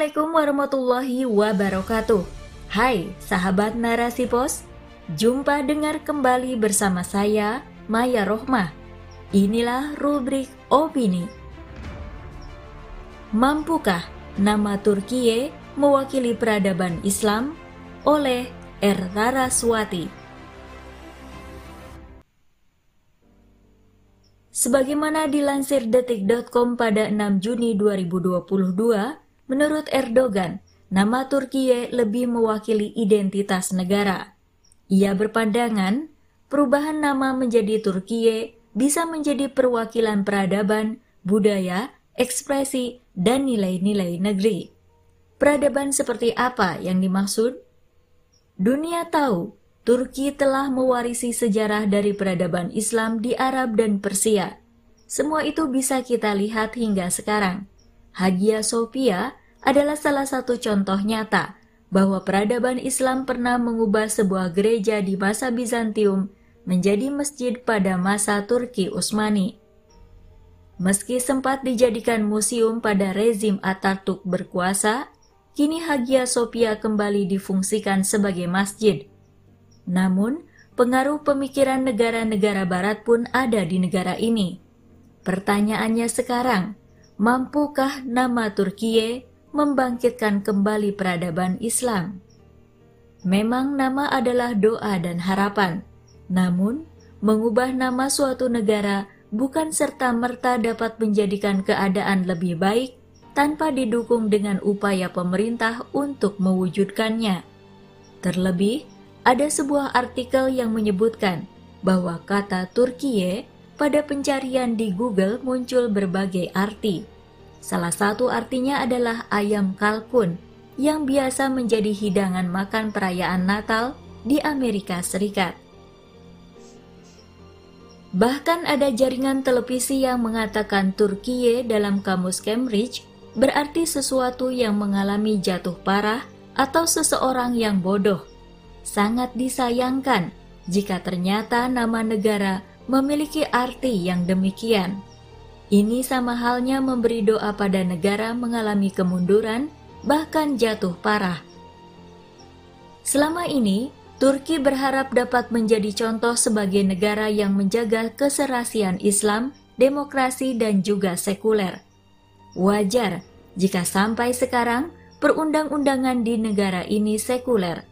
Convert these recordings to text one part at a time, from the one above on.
Assalamualaikum warahmatullahi wabarakatuh. Hai sahabat Narasi Pos, jumpa dengar kembali bersama saya Maya Rohmah. Inilah rubrik opini. Mampukah nama Turkiye mewakili peradaban Islam oleh Erdara Swati? Sebagaimana dilansir detik.com pada 6 Juni 2022, Menurut Erdogan, nama Turkiye lebih mewakili identitas negara. Ia berpandangan, perubahan nama menjadi Turkiye bisa menjadi perwakilan peradaban, budaya, ekspresi, dan nilai-nilai negeri. Peradaban seperti apa yang dimaksud? Dunia tahu, Turki telah mewarisi sejarah dari peradaban Islam di Arab dan Persia. Semua itu bisa kita lihat hingga sekarang. Hagia Sophia adalah salah satu contoh nyata bahwa peradaban Islam pernah mengubah sebuah gereja di masa Bizantium menjadi masjid pada masa Turki Utsmani. Meski sempat dijadikan museum pada rezim Atatürk berkuasa, kini Hagia Sophia kembali difungsikan sebagai masjid. Namun, pengaruh pemikiran negara-negara barat pun ada di negara ini. Pertanyaannya sekarang, mampukah nama Turkiye membangkitkan kembali peradaban Islam. Memang nama adalah doa dan harapan, namun mengubah nama suatu negara bukan serta-merta dapat menjadikan keadaan lebih baik tanpa didukung dengan upaya pemerintah untuk mewujudkannya. Terlebih, ada sebuah artikel yang menyebutkan bahwa kata Turkiye pada pencarian di Google muncul berbagai arti Salah satu artinya adalah ayam kalkun yang biasa menjadi hidangan makan perayaan Natal di Amerika Serikat. Bahkan ada jaringan televisi yang mengatakan Turkiye dalam kamus Cambridge berarti sesuatu yang mengalami jatuh parah atau seseorang yang bodoh. Sangat disayangkan jika ternyata nama negara memiliki arti yang demikian. Ini sama halnya memberi doa pada negara mengalami kemunduran, bahkan jatuh parah. Selama ini, Turki berharap dapat menjadi contoh sebagai negara yang menjaga keserasian Islam, demokrasi, dan juga sekuler. Wajar jika sampai sekarang perundang-undangan di negara ini sekuler.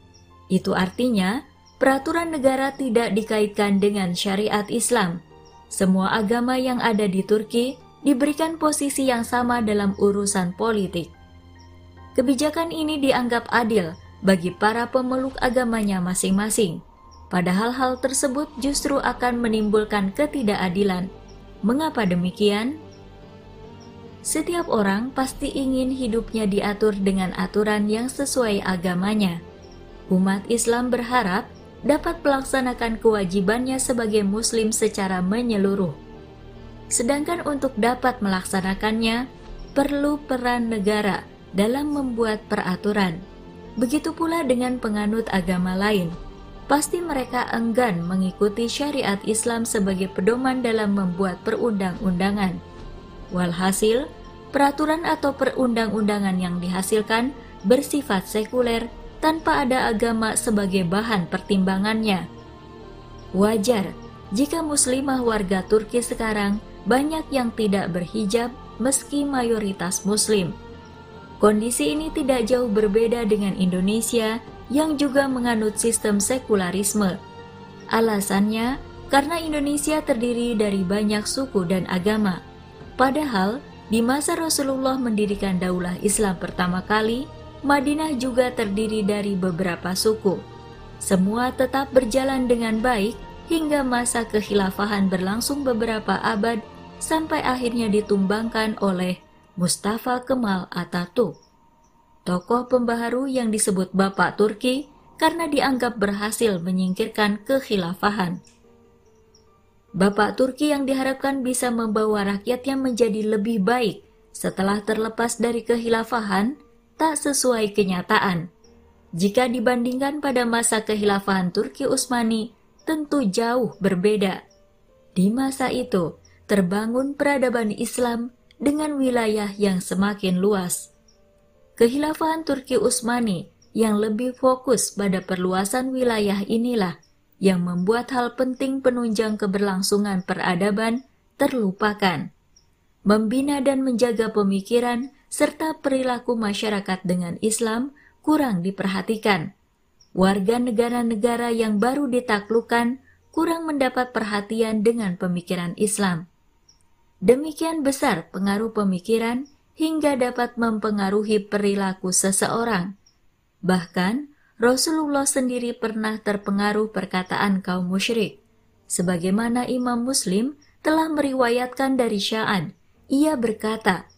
Itu artinya peraturan negara tidak dikaitkan dengan syariat Islam semua agama yang ada di Turki diberikan posisi yang sama dalam urusan politik. Kebijakan ini dianggap adil bagi para pemeluk agamanya masing-masing. Padahal hal tersebut justru akan menimbulkan ketidakadilan. Mengapa demikian? Setiap orang pasti ingin hidupnya diatur dengan aturan yang sesuai agamanya. Umat Islam berharap dapat melaksanakan kewajibannya sebagai Muslim secara menyeluruh. Sedangkan untuk dapat melaksanakannya, perlu peran negara dalam membuat peraturan. Begitu pula dengan penganut agama lain, pasti mereka enggan mengikuti syariat Islam sebagai pedoman dalam membuat perundang-undangan. Walhasil, peraturan atau perundang-undangan yang dihasilkan bersifat sekuler tanpa ada agama sebagai bahan pertimbangannya. Wajar jika muslimah warga Turki sekarang banyak yang tidak berhijab meski mayoritas muslim. Kondisi ini tidak jauh berbeda dengan Indonesia yang juga menganut sistem sekularisme. Alasannya karena Indonesia terdiri dari banyak suku dan agama. Padahal di masa Rasulullah mendirikan daulah Islam pertama kali, Madinah juga terdiri dari beberapa suku. Semua tetap berjalan dengan baik hingga masa kekhilafahan berlangsung beberapa abad sampai akhirnya ditumbangkan oleh Mustafa Kemal Atatürk. Tokoh pembaharu yang disebut Bapak Turki karena dianggap berhasil menyingkirkan kekhilafahan. Bapak Turki yang diharapkan bisa membawa rakyatnya menjadi lebih baik setelah terlepas dari kekhilafahan tak sesuai kenyataan. Jika dibandingkan pada masa kehilafahan Turki Utsmani, tentu jauh berbeda. Di masa itu, terbangun peradaban Islam dengan wilayah yang semakin luas. Kehilafahan Turki Utsmani yang lebih fokus pada perluasan wilayah inilah yang membuat hal penting penunjang keberlangsungan peradaban terlupakan. Membina dan menjaga pemikiran serta perilaku masyarakat dengan Islam kurang diperhatikan. Warga negara-negara yang baru ditaklukkan kurang mendapat perhatian dengan pemikiran Islam. Demikian besar pengaruh pemikiran hingga dapat mempengaruhi perilaku seseorang. Bahkan, Rasulullah sendiri pernah terpengaruh perkataan kaum musyrik. Sebagaimana Imam Muslim telah meriwayatkan dari Sya'ad, ia berkata,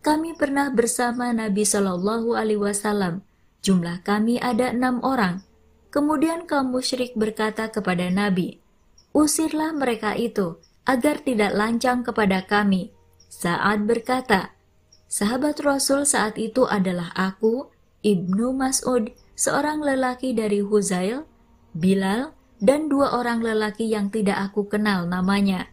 kami pernah bersama Nabi Shallallahu Alaihi Wasallam. Jumlah kami ada enam orang. Kemudian kaum musyrik berkata kepada Nabi, usirlah mereka itu agar tidak lancang kepada kami. Saat berkata, sahabat Rasul saat itu adalah aku, Ibnu Mas'ud, seorang lelaki dari Huzail, Bilal, dan dua orang lelaki yang tidak aku kenal namanya.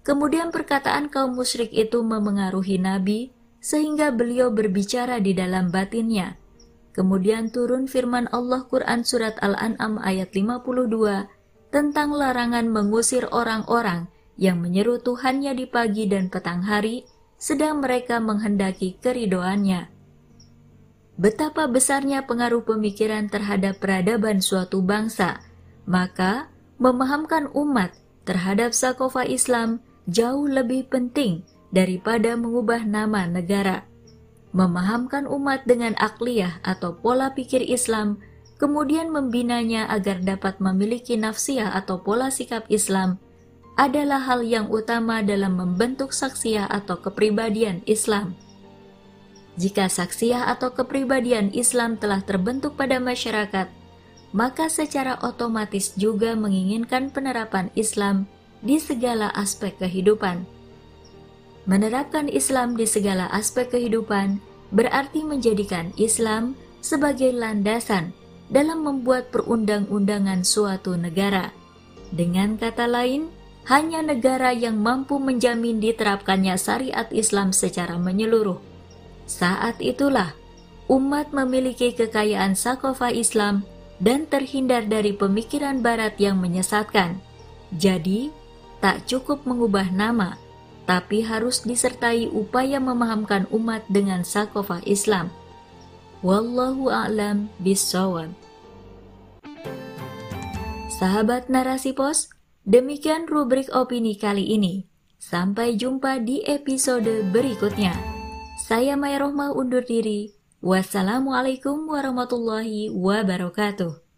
Kemudian perkataan kaum musyrik itu memengaruhi Nabi, sehingga beliau berbicara di dalam batinnya. Kemudian turun firman Allah Quran Surat Al-An'am ayat 52 tentang larangan mengusir orang-orang yang menyeru Tuhannya di pagi dan petang hari, sedang mereka menghendaki keridoannya betapa besarnya pengaruh pemikiran terhadap peradaban suatu bangsa, maka memahamkan umat terhadap sakofa Islam jauh lebih penting daripada mengubah nama negara. Memahamkan umat dengan akliyah atau pola pikir Islam, kemudian membinanya agar dapat memiliki nafsiyah atau pola sikap Islam, adalah hal yang utama dalam membentuk saksiyah atau kepribadian Islam. Jika saksiah atau kepribadian Islam telah terbentuk pada masyarakat, maka secara otomatis juga menginginkan penerapan Islam di segala aspek kehidupan. Menerapkan Islam di segala aspek kehidupan berarti menjadikan Islam sebagai landasan dalam membuat perundang-undangan suatu negara. Dengan kata lain, hanya negara yang mampu menjamin diterapkannya syariat Islam secara menyeluruh saat itulah umat memiliki kekayaan sakofa Islam dan terhindar dari pemikiran barat yang menyesatkan. Jadi, tak cukup mengubah nama, tapi harus disertai upaya memahamkan umat dengan sakofa Islam. Wallahu a'lam bishawab. Sahabat narasi pos, demikian rubrik opini kali ini. Sampai jumpa di episode berikutnya. Saya Maya Rohmah undur diri. Wassalamualaikum warahmatullahi wabarakatuh.